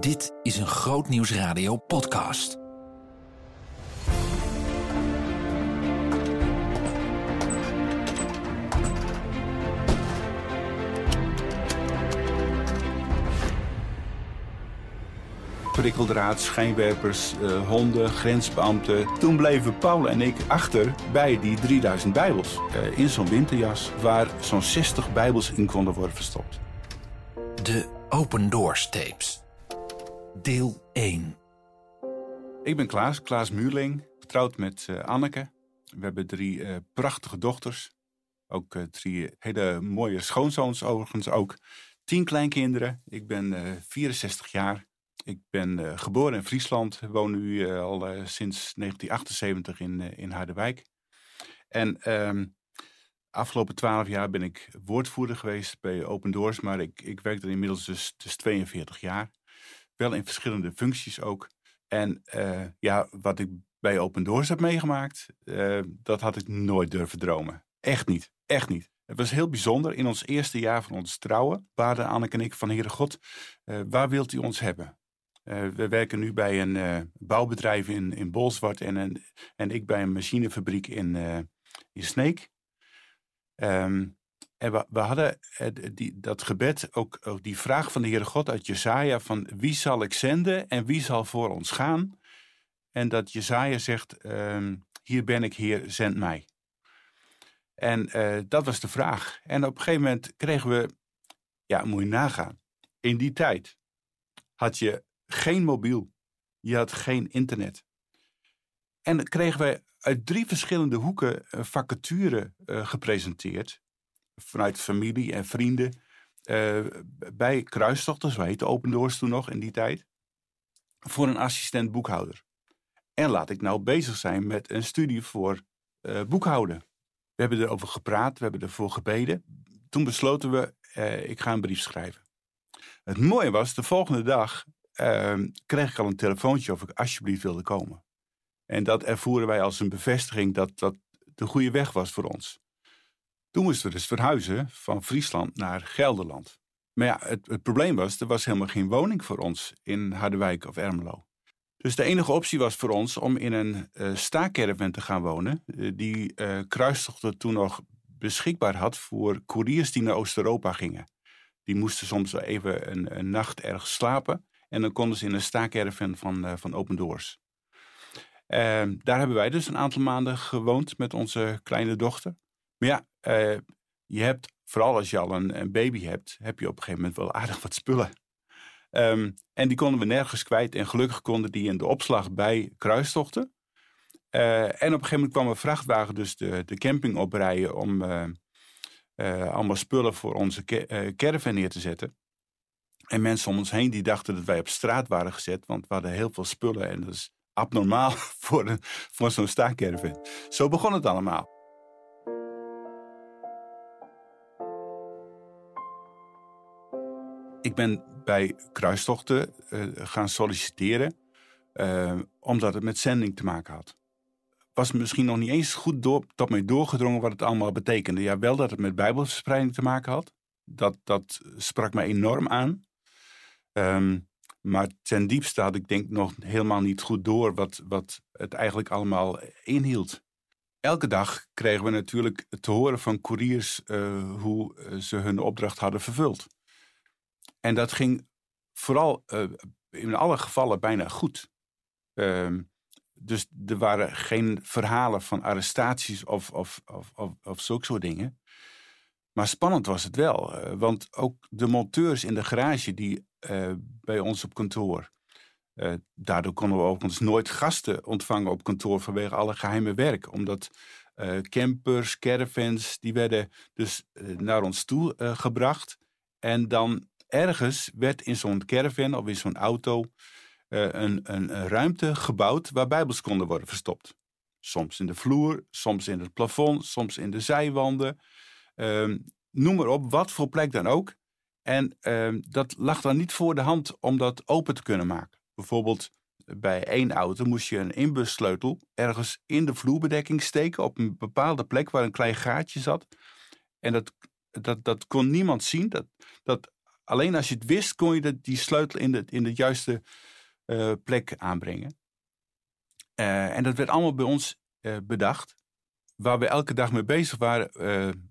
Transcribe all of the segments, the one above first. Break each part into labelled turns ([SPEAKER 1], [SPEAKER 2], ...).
[SPEAKER 1] Dit is een Grootnieuwsradio podcast.
[SPEAKER 2] prikkeldraad, schijnwerpers, uh, honden, grensbeambten. Toen bleven Paul en ik achter bij die 3000 bijbels. Uh, in zo'n winterjas waar zo'n 60 bijbels in konden worden verstopt.
[SPEAKER 1] De Open Doors Tapes. Deel 1.
[SPEAKER 2] Ik ben Klaas, Klaas Muurling, getrouwd met uh, Anneke. We hebben drie prachtige dochters. Ook drie hele mooie schoonzoons overigens ook. Tien kleinkinderen. Ik ben 64 jaar. Ik ben geboren in Friesland, woon nu al sinds 1978 in, in Harderwijk. En um, afgelopen twaalf jaar ben ik woordvoerder geweest bij Open Doors, maar ik, ik werk er inmiddels dus, dus 42 jaar. Wel in verschillende functies ook. En ja, wat ik bij Open Doors heb meegemaakt, dat had ik nooit durven dromen. Echt niet, echt niet. Het was heel bijzonder. In ons eerste jaar van ons trouwen baden Anneke en ik van Heere God, waar wilt u ons hebben? We werken nu bij een bouwbedrijf in, in Bolsward en, en ik bij een machinefabriek in, in Sneek. Um, en we, we hadden die, dat gebed, ook, ook die vraag van de Heere God uit Jesaja van wie zal ik zenden en wie zal voor ons gaan? En dat Jesaja zegt, um, hier ben ik Heer, zend mij. En dat was de vraag. En op een gegeven moment kregen we, ja moet je nagaan, in die tijd had je geen mobiel. Je had geen internet. En kregen wij uit drie verschillende hoeken een vacature uh, gepresenteerd. Vanuit familie en vrienden. Uh, bij Kruistochten, zo heette Open Doors toen nog in die tijd. Voor een assistent boekhouder. En laat ik nou bezig zijn met een studie voor uh, boekhouden. We hebben erover gepraat, we hebben ervoor gebeden. Toen besloten we, ik ga een brief schrijven. Het mooie was, de volgende dag uh, kreeg ik al een telefoontje of ik alsjeblieft wilde komen. En dat ervoeren wij als een bevestiging dat dat de goede weg was voor ons. Toen moesten we dus verhuizen van Friesland naar Gelderland. Maar ja, het, het probleem was, er was helemaal geen woning voor ons in Harderwijk of Ermelo. Dus de enige optie was voor ons om in een uh, te gaan wonen, uh, die uh, toen nog beschikbaar had voor couriers die naar Oost-Europa gingen. Die moesten soms even een, nacht ergens slapen. En dan konden ze in een staakerven van, van Open Doors. Uh, daar hebben wij dus een aantal maanden gewoond met onze kleine dochter. Maar ja, uh, je hebt, vooral als je al een, een, baby hebt, heb je op een gegeven moment wel aardig wat spullen. Um, en die konden we nergens kwijt. En gelukkig konden die in de opslag bij kruistochten. Uh, en op een gegeven moment kwam een vrachtwagen dus de, de camping oprijden om allemaal spullen voor onze caravan neer te zetten. En mensen om ons heen die dachten dat wij op straat waren gezet, want we hadden heel veel spullen en dat is abnormaal voor, voor zo'n staakerven. Zo begon het allemaal. Ik ben bij kruistochten uh, gaan solliciteren, uh, omdat het met zending te maken had. Was misschien nog niet eens goed door, tot mij doorgedrongen wat het allemaal betekende. Ja, wel dat het met bijbelverspreiding te maken had. Dat, dat sprak mij enorm aan. Um, maar ten diepste had ik denk nog helemaal niet goed door wat, wat het eigenlijk allemaal inhield. Elke dag kregen we natuurlijk te horen van couriers uh, hoe eh, ze hun opdracht hadden vervuld. En dat ging vooral uh, in alle gevallen bijna goed. Um, dus er waren geen verhalen van arrestaties of, of, of, of, of zulke soort dingen. Maar spannend was het wel, want ook de monteurs in de garage die uh, bij ons op kantoor. Uh, daardoor konden we overigens nooit gasten ontvangen op kantoor vanwege alle geheime werk. Omdat uh, campers, caravans, die werden dus naar ons toe gebracht. En dan ergens werd in zo'n caravan of in zo'n auto een, een, ruimte gebouwd waar bijbels konden worden verstopt. Soms in de vloer, soms in het plafond, soms in de zijwanden. Ehm, noem maar op, wat voor plek dan ook. En uh, dat lag dan niet voor de hand om dat open te kunnen maken. Bijvoorbeeld bij één auto moest je een inbussleutel ergens in de vloerbedekking steken op een bepaalde plek waar een klein gaatje zat. En dat, dat, dat kon niemand zien. Dat, dat alleen als je het wist, kon je die sleutel in de, in juiste uh, plek aanbrengen. Uh, en dat werd allemaal bij ons uh, bedacht. Waar we elke dag mee bezig waren,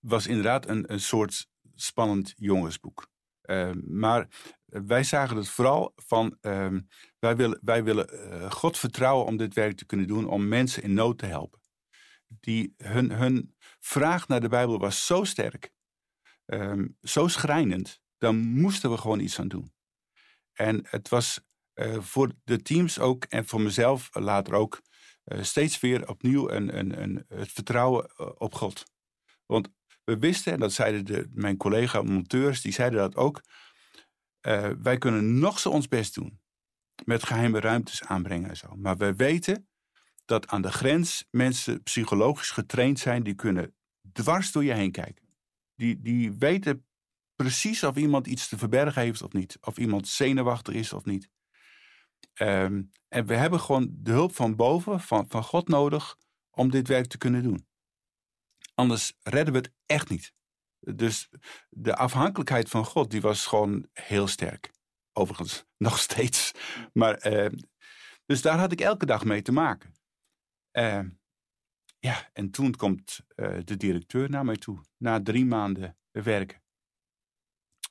[SPEAKER 2] was inderdaad een, een soort spannend jongensboek. maar wij zagen het vooral van, ehm, wij willen, wij willen God vertrouwen om dit werk te kunnen doen, om mensen in nood te helpen. Die, hun, hun vraag naar de Bijbel was zo sterk, um, zo schrijnend, dan moesten we gewoon iets aan doen. En het was uh, voor de teams ook en voor mezelf later ook uh, steeds weer opnieuw een, een, een, het vertrouwen uh, op God. Want we wisten, en dat zeiden de, mijn collega-monteurs, die zeiden dat ook. wij kunnen nog zo ons best doen met geheime ruimtes aanbrengen en zo. Maar we weten dat aan de grens mensen psychologisch getraind zijn, die kunnen dwars door je heen kijken. Die, die weten precies of iemand iets te verbergen heeft of niet. Of iemand zenuwachtig is of niet. Um, en we hebben gewoon de hulp van boven, van, van God nodig, om dit werk te kunnen doen. Anders redden we het echt niet. Dus de afhankelijkheid van God, die was gewoon heel sterk. Overigens, nog steeds. Maar, uh, dus daar had ik elke dag mee te maken. Uh, ja, en toen komt uh, de directeur naar mij toe, na drie maanden werken.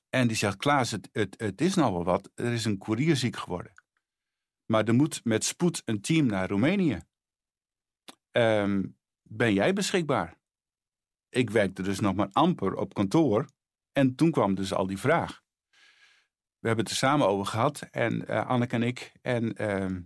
[SPEAKER 2] En die zegt, Klaas, het, het, is nou wel wat. Er is een koerier ziek geworden. Maar er moet met spoed een team naar Roemenië. Um, ben jij beschikbaar? Ik werkte dus nog maar amper op kantoor. En toen kwam dus al die vraag. We hebben het er samen over gehad, en uh, Anneke en ik. En uh,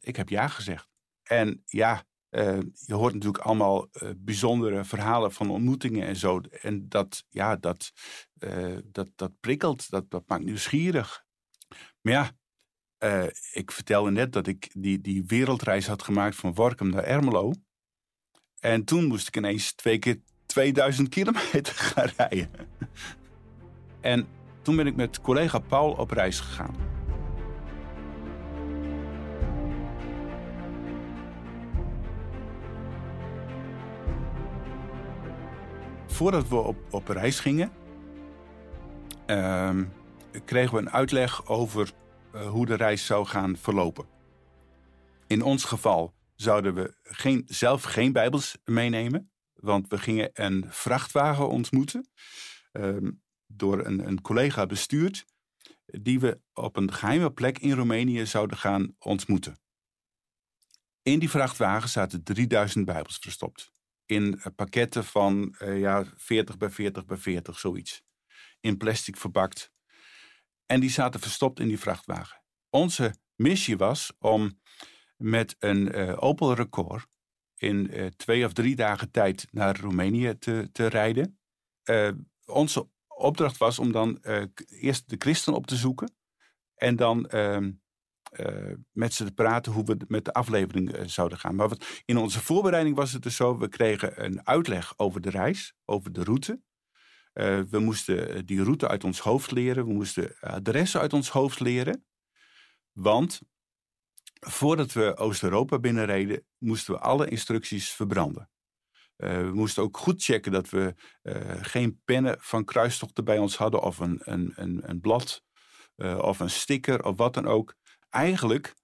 [SPEAKER 2] ik heb ja gezegd. En ja, uh, je hoort natuurlijk allemaal uh, bijzondere verhalen van ontmoetingen en zo. En dat, ja, dat, uh, dat, dat prikkelt, dat, dat maakt nieuwsgierig. Maar ja, ik vertelde net dat ik die, die wereldreis had gemaakt van Workum naar Ermelo. En toen moest ik ineens twee keer 2000 kilometer gaan rijden. en toen ben ik met collega Paul op reis gegaan. Voordat we op, op reis gingen, uh, kregen we een uitleg over uh, hoe de reis zou gaan verlopen. In ons geval zouden we geen, zelf geen Bijbels meenemen, want we gingen een vrachtwagen ontmoeten, uh, door een, een collega bestuurd, die we op een geheime plek in Roemenië zouden gaan ontmoeten. In die vrachtwagen zaten 3000 Bijbels verstopt in eh, pakketten van uh, ja, 40 bij 40 bij 40, zoiets. In plastic verpakt. En die zaten verstopt in die vrachtwagen. Onze missie was om met een uh, Opel Record in twee of drie dagen tijd naar Roemenië te, te rijden. onze opdracht was om dan eerst de christen op te zoeken en dan ehm, met ze te praten hoe we met de aflevering uh, zouden gaan. Maar wat, in onze voorbereiding was het dus zo, we kregen een uitleg over de reis, over de route. Uh, we moesten die route uit ons hoofd leren, we moesten adressen uit ons hoofd leren. Want voordat we Oost-Europa binnenreden, moesten we alle instructies verbranden. we moesten ook goed checken dat we geen pennen van kruistochten bij ons hadden of een, een, een, een blad of een sticker of wat dan ook eigenlijk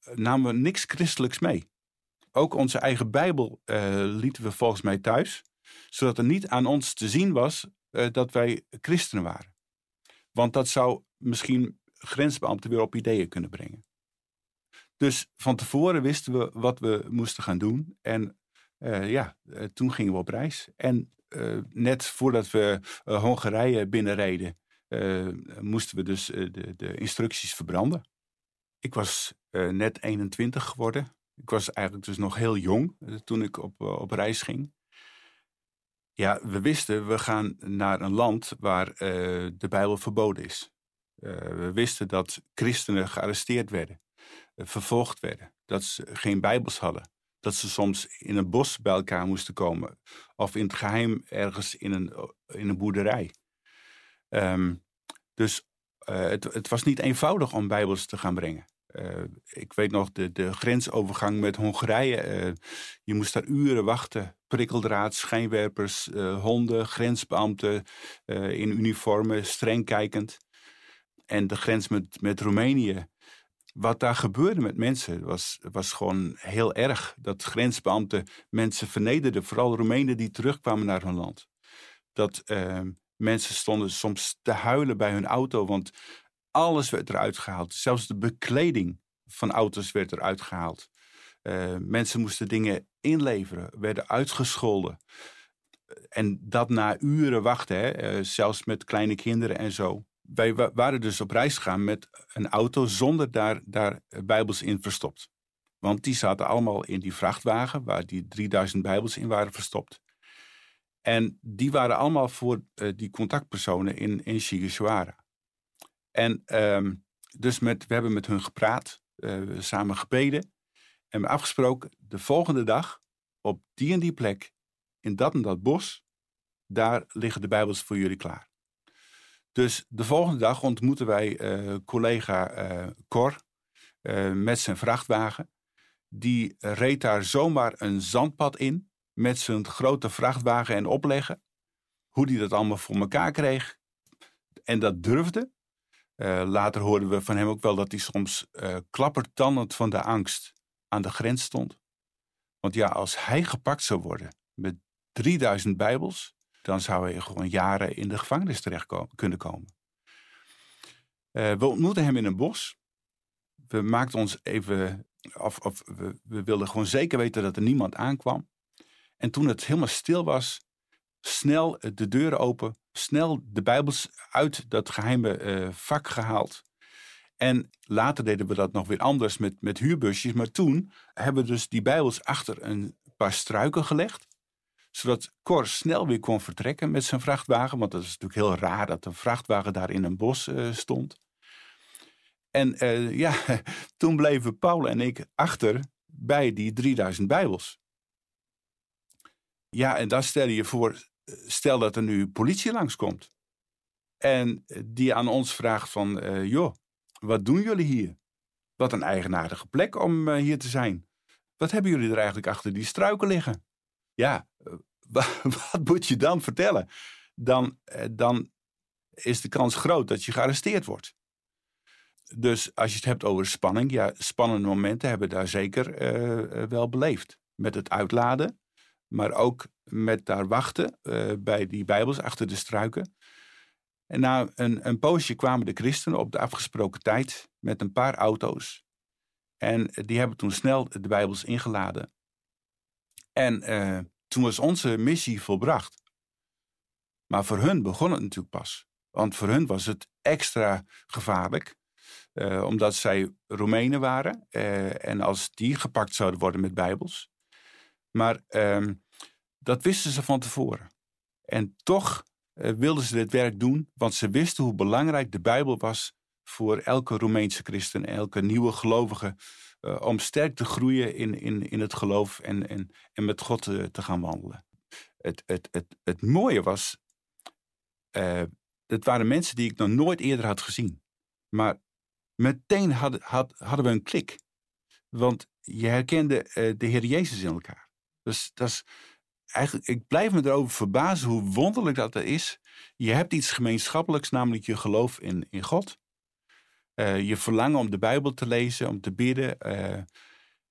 [SPEAKER 2] eh, namen we niks christelijks mee. Ook onze eigen Bijbel uh, lieten we volgens mij thuis, zodat er niet aan ons te zien was uh, dat wij christenen waren. Want dat zou misschien grensbeambten weer op ideeën kunnen brengen. Dus van tevoren wisten we wat we moesten gaan doen. En ja, toen gingen we op reis. En net voordat we Hongarije binnenreden, moesten we dus de, de instructies verbranden. Ik was uh, net 21 geworden. Ik was eigenlijk dus nog heel jong uh, toen ik op, uh, op reis ging. Ja, we wisten, we gaan naar een land waar de Bijbel verboden is. we wisten dat christenen gearresteerd werden, vervolgd werden, dat ze geen Bijbels hadden. Dat ze soms in een bos bij elkaar moesten komen. Of in het geheim ergens in een, in een boerderij. Um, dus het, het, was niet eenvoudig om Bijbels te gaan brengen. Uh, ik weet nog de, de grensovergang met Hongarije. Uh, je moest daar uren wachten prikkeldraad, schijnwerpers, honden, grensbeambten in uniformen, streng kijkend. En de grens met, met Roemenië. Wat daar gebeurde met mensen was, was gewoon heel erg. Dat grensbeambten mensen vernederden, vooral Roemenen die terugkwamen naar hun land. Dat uh, mensen stonden soms te huilen bij hun auto, want alles werd eruit gehaald. Zelfs de bekleding van auto's werd eruit gehaald. Uh, mensen moesten dingen inleveren, werden uitgescholden. En dat na uren wachten, hè, uh, zelfs met kleine kinderen en zo. Wij waren dus op reis gegaan met een auto zonder daar, daar Bijbels in verstopt. Want die zaten allemaal in die vrachtwagen waar die 3000 Bijbels in waren verstopt. En die waren allemaal voor uh, die contactpersonen in, in Shigeshwara. En um, dus met, we hebben met hun gepraat, uh, samen gebeden. En we afgesproken, de volgende dag, op die en die plek, in dat en dat bos, daar liggen de Bijbels voor jullie klaar. Dus de volgende dag ontmoeten wij uh, collega uh, Cor met zijn vrachtwagen. Die reed daar zomaar een zandpad in met zijn grote vrachtwagen en opleggen. Hoe die dat allemaal voor elkaar kreeg. En dat durfde. later hoorden we van hem ook wel dat hij soms klappertandend van de angst aan de grens stond. Want ja, als hij gepakt zou worden met 3000 Bijbels, dan zou hij gewoon jaren in de gevangenis terecht kunnen komen. Uh, we ontmoetten hem in een bos. We maakten ons even, of, of we, we, wilden gewoon zeker weten dat er niemand aankwam. En toen het helemaal stil was, snel de deuren open, snel de Bijbels uit dat geheime uh, vak gehaald. En later deden we dat nog weer anders met, met huurbusjes. Maar toen hebben we dus die Bijbels achter een paar struiken gelegd zodat Cor snel weer kon vertrekken met zijn vrachtwagen. Want dat is natuurlijk heel raar dat een vrachtwagen daar in een bos uh, stond. En ja, toen bleven Paul en ik achter bij die 3000 Bijbels. Ja, en dan stel je voor, stel dat er nu politie langskomt. En die aan ons vraagt van, uh, joh, wat doen jullie hier? Wat een eigenaardige plek om hier te zijn. Wat hebben jullie er eigenlijk achter die struiken liggen? Ja, wat moet je dan vertellen? Dan, eh, dan is de kans groot dat je gearresteerd wordt. Dus als je het hebt over spanning, ja, spannende momenten hebben we daar zeker wel beleefd. Met het uitladen, maar ook met daar wachten uh, bij die Bijbels achter de struiken. En na een, een poosje kwamen de christenen op de afgesproken tijd met een paar auto's. En die hebben toen snel de Bijbels ingeladen. En toen was onze missie volbracht. Maar voor hun begon het natuurlijk pas. Want voor hun was het extra gevaarlijk. Uh, omdat zij Roemenen waren. En als die gepakt zouden worden met Bijbels. Maar uh, dat wisten ze van tevoren. En toch eh, wilden ze dit werk doen. Want ze wisten hoe belangrijk de Bijbel was. Voor elke Roemeense christen, elke nieuwe gelovige uh, om sterk te groeien in, in, in het geloof en, en, en met God uh, te gaan wandelen. Het, het, het, het mooie was, uh, het waren mensen die ik nog nooit eerder had gezien. Maar meteen had, hadden we een klik. Want je herkende de Heer Jezus in elkaar. Dus dat is eigenlijk, ik blijf me erover verbazen hoe wonderlijk dat er is. Je hebt iets gemeenschappelijks, namelijk je geloof in, in God. Uh, je verlangen om de Bijbel te lezen, om te bidden. Uh,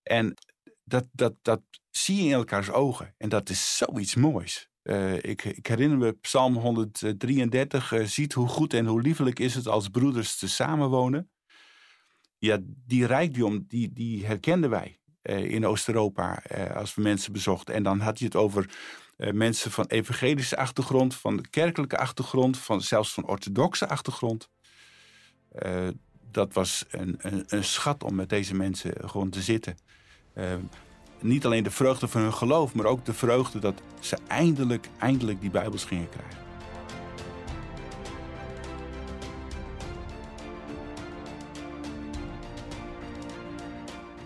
[SPEAKER 2] en dat, dat, dat zie je in elkaars ogen. En dat is zoiets moois. Uh, ik, ik, herinner me Psalm 133. ziet hoe goed en hoe liefelijk is het als broeders te samenwonen. Ja, die rijkdom, die, die herkenden wij in Oost-Europa als we mensen bezochten. En dan had je het over mensen van evangelische achtergrond, van kerkelijke achtergrond, van, zelfs van orthodoxe achtergrond dat was een, een, een, schat om met deze mensen gewoon te zitten. Niet alleen de vreugde van hun geloof, maar ook de vreugde dat ze eindelijk, eindelijk die Bijbels gingen krijgen.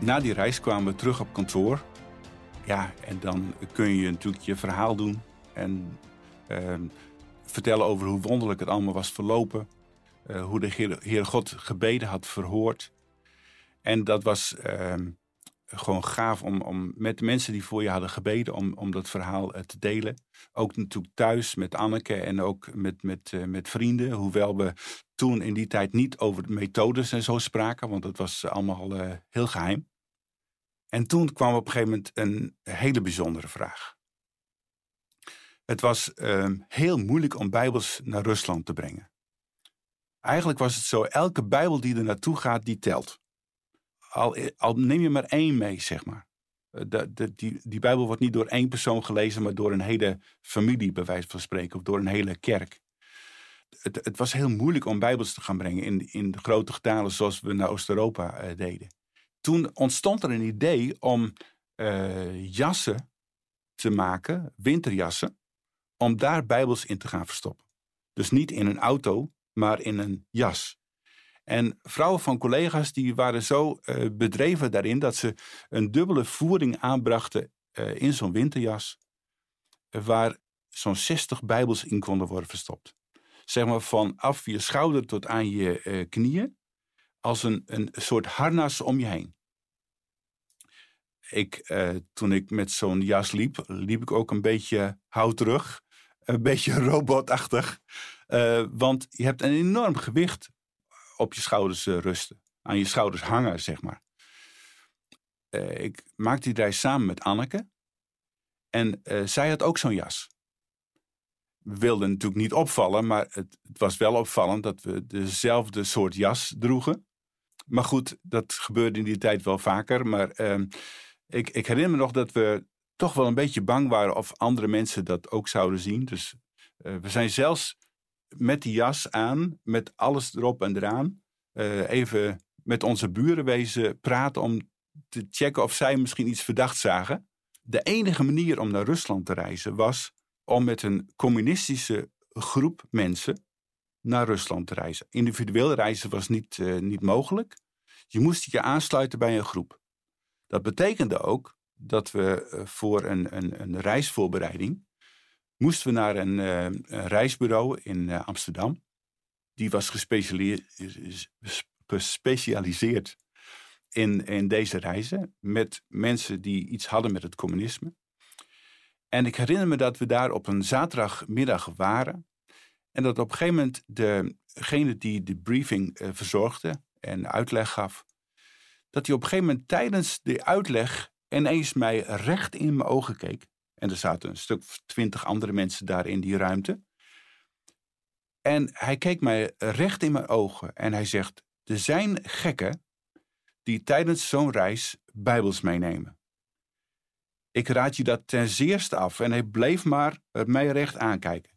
[SPEAKER 2] Na die reis kwamen we terug op kantoor. Ja, en dan kun je natuurlijk je verhaal doen en uh, vertellen over hoe wonderlijk het allemaal was verlopen. Uh, hoe de Heer, God gebeden had verhoord. En dat was uh, gewoon gaaf om, om met mensen die voor je hadden gebeden om, om dat verhaal te delen. Ook natuurlijk thuis met Anneke en ook met, met, met vrienden. Hoewel we toen in die tijd niet over de methodes en zo spraken, want dat was allemaal heel geheim. En toen kwam op een gegeven moment een hele bijzondere vraag. Het was ehm, heel moeilijk om Bijbels naar Rusland te brengen. Eigenlijk was het zo, elke Bijbel die er naartoe gaat, die telt. Al, al neem je maar één mee, zeg maar. Eh, die, die Bijbel wordt niet door één persoon gelezen, maar door een hele familie, bij wijze van spreken, of door een hele kerk. Het, het was heel moeilijk om Bijbels te gaan brengen in, in de grote getalen zoals we naar Oost-Europa uh, deden. Toen ontstond er een idee om uh, jassen te maken, winterjassen, om daar Bijbels in te gaan verstoppen. Dus niet in een auto, maar in een jas. En vrouwen van collega's die waren zo uh, bedreven daarin dat ze een dubbele voering aanbrachten uh, in zo'n winterjas, waar zo'n 60 Bijbels in konden worden verstopt. Zeg maar vanaf je schouder tot aan je knieën, als een, een soort harnas om je heen. Ik, toen ik met zo'n jas liep, liep ik ook een beetje houterig een beetje robotachtig. Uh, want je hebt een enorm gewicht op je schouders uh, rusten. Aan je schouders hangen, zeg maar. Ik maakte die reis samen met Anneke. En zij had ook zo'n jas. We wilden natuurlijk niet opvallen, maar het, het, was wel opvallend dat we dezelfde soort jas droegen. Maar goed, dat gebeurde in die tijd wel vaker. Maar ehm, ik, ik herinner me nog dat we toch wel een beetje bang waren of andere mensen dat ook zouden zien. Dus uh, we zijn zelfs met die jas aan, met alles erop en eraan, uh, even met onze buren wezen praten om te checken of zij misschien iets verdacht zagen. De enige manier om naar Rusland te reizen was om met een communistische groep mensen naar Rusland te reizen. Individueel reizen was niet, uh, niet mogelijk. Je moest je aansluiten bij een groep. Dat betekende ook dat we eh, voor een, een, een reisvoorbereiding moesten we naar een, uh, een reisbureau in Amsterdam. Die was gespecialiseerd in, in deze reizen met mensen die iets hadden met het communisme. En ik herinner me dat we daar op een zaterdagmiddag waren. En dat op een gegeven moment degene die de briefing uh, verzorgde en uitleg gaf, dat hij op een gegeven moment tijdens de uitleg ineens mij recht in mijn ogen keek. En er zaten een stuk twintig andere mensen daar in die ruimte. En hij keek mij recht in mijn ogen en hij zegt: Er zijn gekken die tijdens zo'n reis Bijbels meenemen. Ik raad je dat ten zeerste af. En hij bleef maar mij recht aankijken.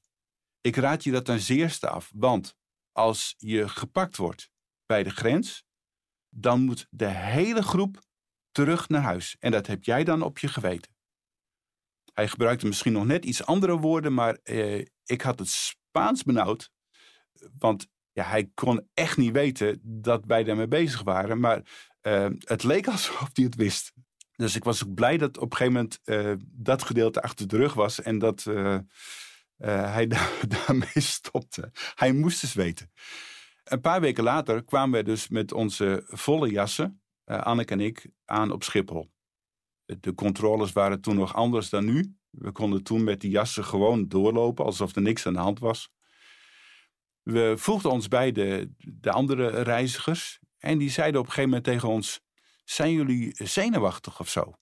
[SPEAKER 2] Ik raad je dat ten zeerste af, want als je gepakt wordt bij de grens, dan moet de hele groep terug naar huis. En dat heb jij dan op je geweten. Hij gebruikte misschien nog net iets andere woorden, maar eh, ik had het Spaans benauwd. Want ja, hij kon echt niet weten dat wij daarmee bezig waren. Maar eh, het leek alsof hij het wist. Dus ik was ook blij dat op een gegeven moment uh, dat gedeelte achter de rug was. En dat uh, hij daarmee stopte. Hij moest eens weten. Een paar weken later kwamen we dus met onze volle jassen uh, en ik aan op Schiphol. De controles waren toen nog anders dan nu. We konden toen met die jassen gewoon doorlopen alsof er niks aan de hand was. We voegden ons bij de, de andere reizigers en die zeiden op een gegeven moment tegen ons: Zijn jullie zenuwachtig of zo?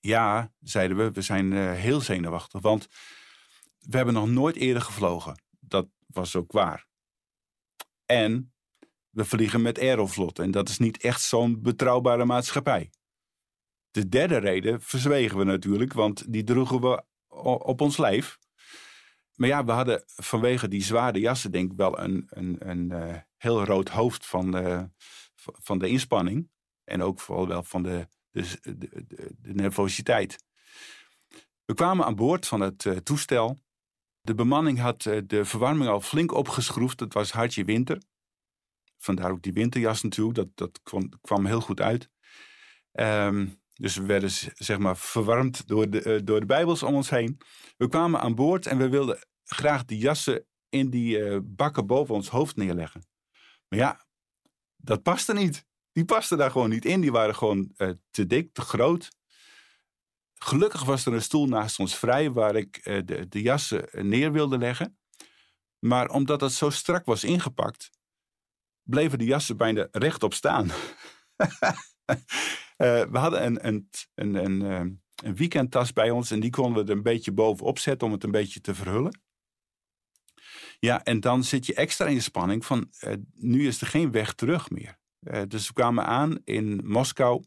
[SPEAKER 2] Ja, zeiden we, we zijn uh, heel zenuwachtig, want we hebben nog nooit eerder gevlogen. Dat was ook waar. En we vliegen met Aeroflot en dat is niet echt zo'n betrouwbare maatschappij. De derde reden verzwegen we natuurlijk, want die droegen we op ons lijf. Maar ja, we hadden vanwege die zware jassen denk ik wel een, een, een uh, heel rood hoofd van, uh, van de inspanning. En ook vooral wel van de, de, de, de nervositeit. We kwamen aan boord van het uh, toestel. De bemanning had de verwarming al flink opgeschroefd. Het was hartje winter. Vandaar ook die winterjas natuurlijk. Dat, dat kwam, heel goed uit. Um, dus we werden zeg maar verwarmd door de, uh, door de Bijbels om ons heen. We kwamen aan boord en we wilden graag die jassen in die uh, bakken boven ons hoofd neerleggen. Maar ja, dat paste niet. Die pasten daar gewoon niet in. Die waren gewoon te dik, te groot. Gelukkig was er een stoel naast ons vrij waar ik uh, de, de jassen neer wilde leggen. Maar omdat het zo strak was ingepakt, bleven de jassen bijna rechtop staan. uh, we hadden een, een, een, een, een weekendtas bij ons en die konden we er een beetje bovenop zetten om het een beetje te verhullen. Ja, en dan zit je extra in de spanning van nu is er geen weg terug meer. Dus we kwamen aan in Moskou.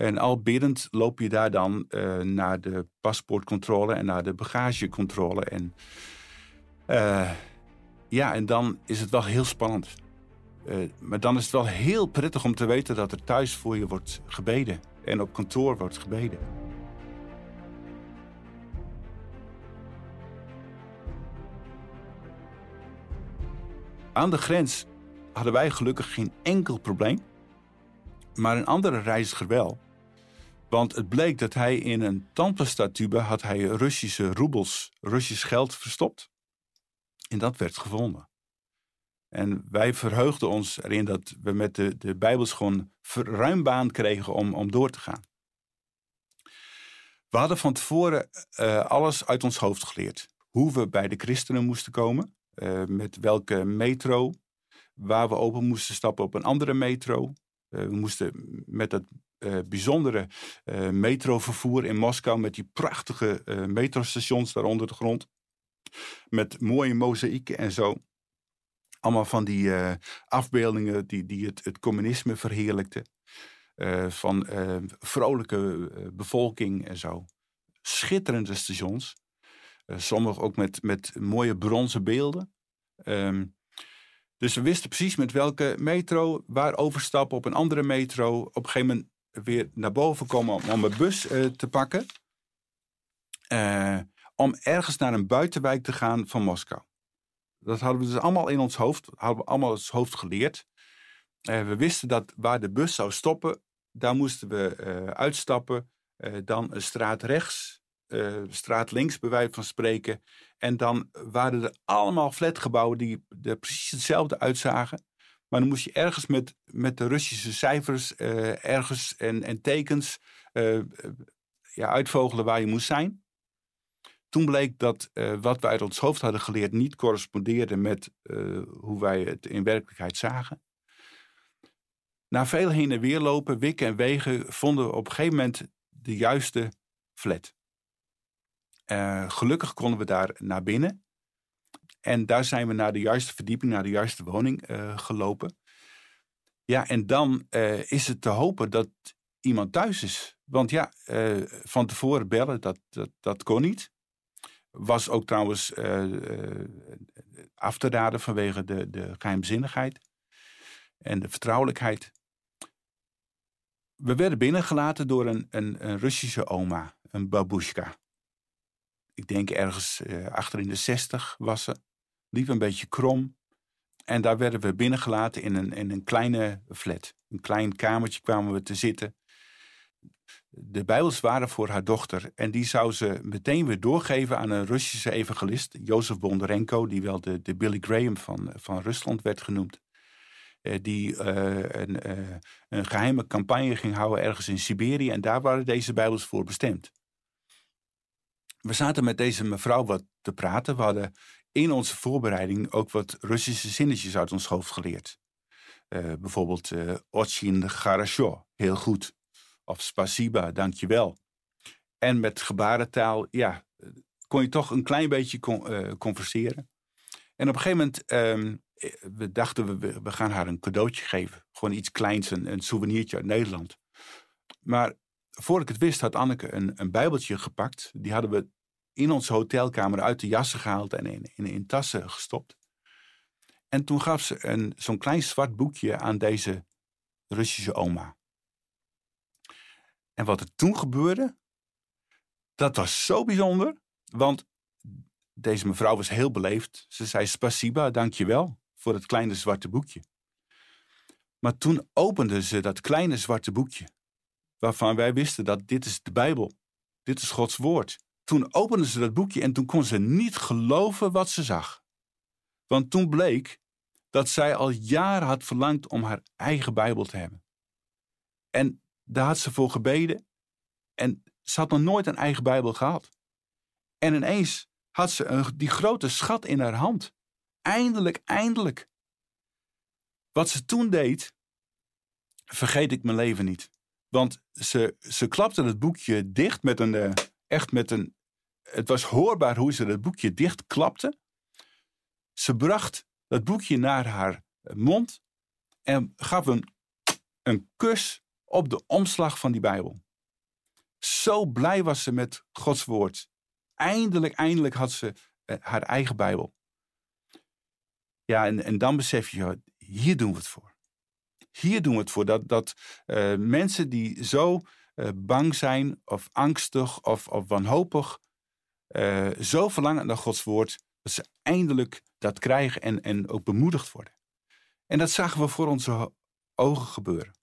[SPEAKER 2] En al biddend loop je daar dan uh, naar de paspoortcontrole en naar de bagagecontrole. En ja, en dan is het wel heel spannend. maar dan is het wel heel prettig om te weten dat er thuis voor je wordt gebeden. En op kantoor wordt gebeden. Aan de grens hadden wij gelukkig geen enkel probleem. Maar een andere reiziger wel. Want het bleek dat hij in een tandpastatube had hij Russische roebels, Russisch geld verstopt. En dat werd gevonden. En wij verheugden ons erin dat we met de, de Bijbels gewoon ruim baan kregen om, om door te gaan. We hadden van tevoren uh, alles uit ons hoofd geleerd. Hoe we bij de christenen moesten komen. Uh, met welke metro, waar we open moesten stappen op een andere metro. Uh, we moesten met het uh, bijzondere metrovervoer in Moskou, met die prachtige metrostations daar onder de grond. Met mooie mozaïeken en zo. Allemaal van die afbeeldingen die, die het, het communisme verheerlijkten. van vrolijke bevolking en zo. Schitterende stations. Sommige ook met, met mooie bronzen beelden. Um, dus we wisten precies met welke metro, waar overstappen op een andere metro. Op een gegeven moment weer naar boven komen om, om bus uh, te pakken. Uh, om ergens naar een buitenwijk te gaan van Moskou. Dat hadden we dus allemaal in ons hoofd, hadden we allemaal ons hoofd geleerd. we wisten dat waar de bus zou stoppen, daar moesten we uitstappen. dan een straat rechts uh, straat links, bij wijze van spreken. En dan waren er allemaal flatgebouwen die er precies hetzelfde uitzagen. Maar dan moest je ergens met, met de Russische cijfers, uh, ergens en, en tekens, uh, ja, uitvogelen waar je moest zijn. Toen bleek dat wat we uit ons hoofd hadden geleerd niet correspondeerde met hoe wij het in werkelijkheid zagen. Na veel heen en weer lopen, wikken en wegen, vonden we op een gegeven moment de juiste flat. Gelukkig konden we daar naar binnen. En daar zijn we naar de juiste verdieping, naar de juiste woning uh, gelopen. Ja, en dan uh, is het te hopen dat iemand thuis is. Want ja, van tevoren bellen, dat, dat, dat kon niet. Was ook trouwens af te raden vanwege de, de geheimzinnigheid en de vertrouwelijkheid. We werden binnengelaten door een, een, een Russische oma, een babushka ik denk ergens achter in de zestig was ze. Liep een beetje krom. En daar werden we binnengelaten in een, in een kleine flat. Een klein kamertje kwamen we te zitten. De Bijbels waren voor haar dochter. En die zou ze meteen weer doorgeven aan een Russische evangelist. Jozef Bondarenko, die wel de, de Billy Graham van, van Rusland werd genoemd. Uh, die uh, een, een geheime campagne ging houden ergens in Siberië. En daar waren deze Bijbels voor bestemd we zaten met deze mevrouw wat te praten. We hadden in onze voorbereiding ook wat Russische zinnetjes uit ons hoofd geleerd. Eh, bijvoorbeeld eh, uh, Otsin Garasho, heel goed. Of Spasiba, dankjewel. En met gebarentaal, ja, kon je toch een klein beetje eh, converseren. En op een gegeven moment, ehm, we dachten, we, we gaan haar een cadeautje geven. Gewoon iets kleins, een, een souvenirtje uit Nederland. Maar voor ik het wist, had Anneke een, een bijbeltje gepakt. Die hadden we in onze hotelkamer uit de jassen gehaald en in, in, in tassen gestopt. En toen gaf ze zo'n klein zwart boekje aan deze Russische oma. En wat er toen gebeurde, dat was zo bijzonder. Want deze mevrouw was heel beleefd. Ze zei spasiba, dankjewel voor het kleine zwarte boekje. Maar toen opende ze dat kleine zwarte boekje waarvan wij wisten dat dit is de Bijbel. Dit is Gods woord. Toen opende ze dat boekje en toen kon ze niet geloven wat ze zag. Want toen bleek dat zij al jaren had verlangd om haar eigen Bijbel te hebben. En daar had ze voor gebeden. En ze had nog nooit een eigen Bijbel gehad. En ineens had ze die grote schat in haar hand. Eindelijk, eindelijk. Wat ze toen deed, vergeet ik mijn leven niet. Want ze, ze klapte het boekje dicht met een, uh, echt met een, het was hoorbaar hoe ze het boekje dicht klapte. Ze bracht dat boekje naar haar mond en gaf een, een kus op de omslag van die Bijbel. Zo blij was ze met Gods woord. Eindelijk, eindelijk had ze uh, haar eigen Bijbel. Ja, en, en dan besef je, hier doen we het voor. Hier doen we het voor. Dat, dat uh, mensen die zo uh, bang zijn, of angstig, of, of wanhopig, uh, zo verlangen naar Gods woord, dat ze eindelijk dat krijgen en, en ook bemoedigd worden. En dat zagen we voor onze ogen gebeuren.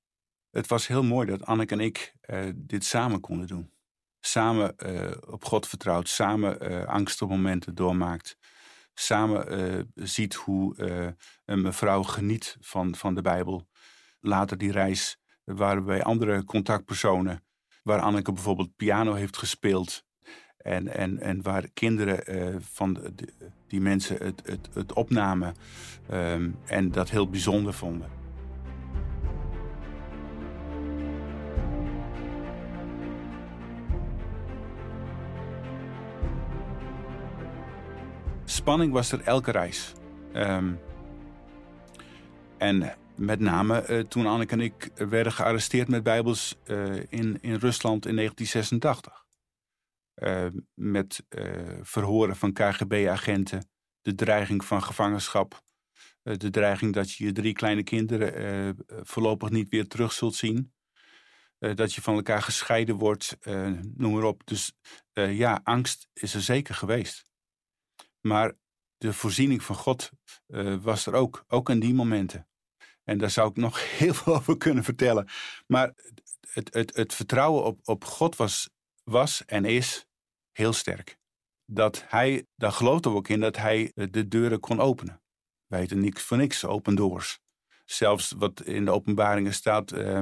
[SPEAKER 2] Het was heel mooi dat Anneke en ik dit samen konden doen. Samen op God vertrouwd, samen angstige momenten doormaakt samen ziet hoe een mevrouw geniet van, van de Bijbel. Later die reis waren we bij andere contactpersonen, waar Anneke bijvoorbeeld piano heeft gespeeld. En, en, en waar kinderen uh, van die mensen het, het, het opnamen um, en dat heel bijzonder vonden. spanning was er elke reis. Um, en met name uh, toen Anneke en ik werden gearresteerd met Bijbels uh, in, in Rusland in 1986. Uh, met verhoren van KGB-agenten, de dreiging van gevangenschap, de dreiging dat je je drie kleine kinderen voorlopig niet weer terug zult zien. dat je van elkaar gescheiden wordt, noem maar op. Dus ja, angst is er zeker geweest. Maar de voorziening van God was er ook, ook in die momenten. En daar zou ik nog heel veel over kunnen vertellen. Maar het, het, het vertrouwen op, op God was, was en is heel sterk. Dat hij, daar geloofden we ook in, dat hij de deuren kon openen. Wij weten niks voor niks, open doors. Zelfs wat in de openbaringen staat, uh,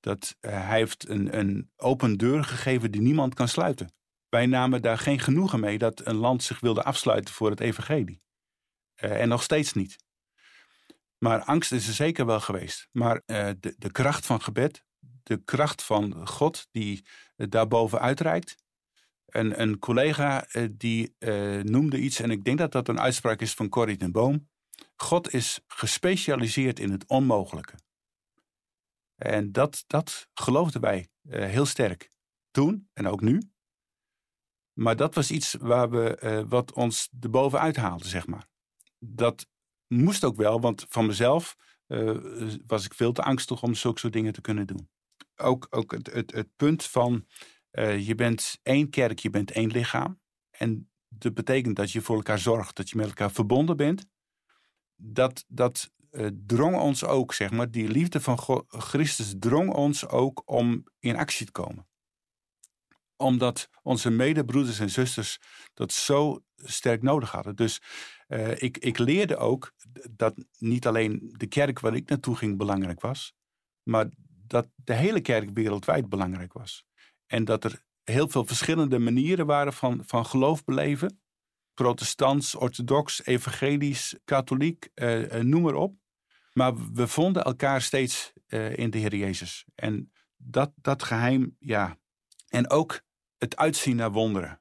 [SPEAKER 2] dat uh, hij heeft een, een open deur gegeven die niemand kan sluiten. Wij namen daar geen genoegen mee dat een land zich wilde afsluiten voor het evangelie. Uh, en nog steeds niet. Maar angst is er zeker wel geweest. Maar de, de kracht van gebed, de kracht van God die daarboven uitreikt. En een collega die noemde iets, en ik denk dat dat een uitspraak is van Corrie ten Boom. God is gespecialiseerd in het onmogelijke. En dat, dat geloofden wij heel sterk. Toen en ook nu. Maar dat was iets waar we, wat ons erbovenuit haalde, zeg maar. Dat moest ook wel, want van mezelf was ik veel te angstig om zulke soort dingen te kunnen doen. Ook, ook het, het, het punt van uh, je bent één kerk, je bent één lichaam. En dat betekent dat je voor elkaar zorgt, dat je met elkaar verbonden bent. Dat, dat drong ons ook, zeg maar, die liefde van Christus drong ons ook om in actie te komen omdat onze medebroeders en zusters dat zo sterk nodig hadden. Dus uh, ik, ik leerde ook dat niet alleen de kerk waar ik naartoe ging belangrijk was, maar dat de hele kerk wereldwijd belangrijk was. En dat er heel veel verschillende manieren waren van, van geloof beleven. Protestants, orthodox, evangelisch, katholiek, uh, uh, noem maar op. Maar we vonden elkaar steeds in de Heer Jezus. En dat, dat geheim, ja. En ook het uitzien naar wonderen.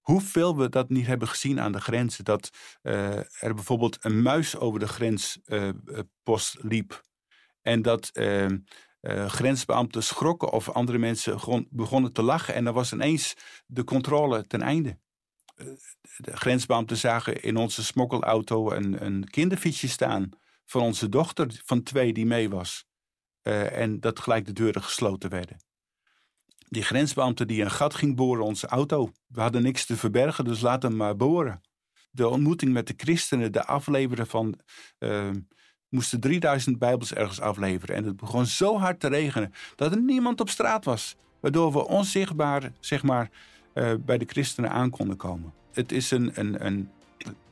[SPEAKER 2] Hoeveel we dat niet hebben gezien aan de grenzen. Dat uh, er bijvoorbeeld een muis over de grenspost uh, liep. En dat uh, grensbeambten schrokken of andere mensen begonnen te lachen. En dan was ineens de controle ten einde. de grensbeambten zagen in onze smokkelauto een, een kinderfietsje staan. Van onze dochter van twee die mee was. en dat gelijk de deuren gesloten werden die grensbeambte die een gat ging boren onze auto. We hadden niks te verbergen, dus laat hem maar boren. De ontmoeting met de christenen, de afleveren van... Moesten 3000 bijbels ergens afleveren. En het begon zo hard te regenen dat er niemand op straat was. Waardoor we onzichtbaar, zeg maar, uh, bij de christenen aan konden komen. Het is een, een, een,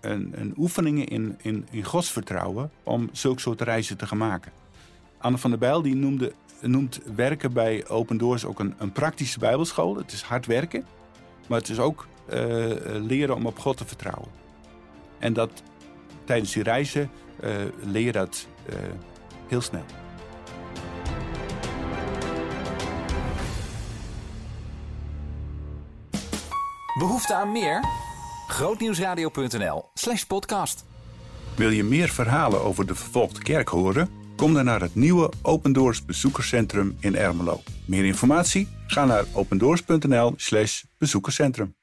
[SPEAKER 2] een, een oefening in, in, in godsvertrouwen om zulke soort reizen te gaan maken. Anne van der Bijl die noemde, noemt werken bij Open Doors ook een, een praktische bijbelschool. Het is hard werken, maar het is ook uh, leren om op God te vertrouwen. En dat tijdens die reizen leer je dat uh, heel snel.
[SPEAKER 1] Behoefte aan meer? Grootnieuwsradio.nl slash podcast.
[SPEAKER 2] Wil je meer verhalen over de vervolgde kerk horen? Kom dan naar het nieuwe Open Doors bezoekerscentrum in Ermelo. Meer informatie? Ga naar opendoors.nl slash bezoekerscentrum.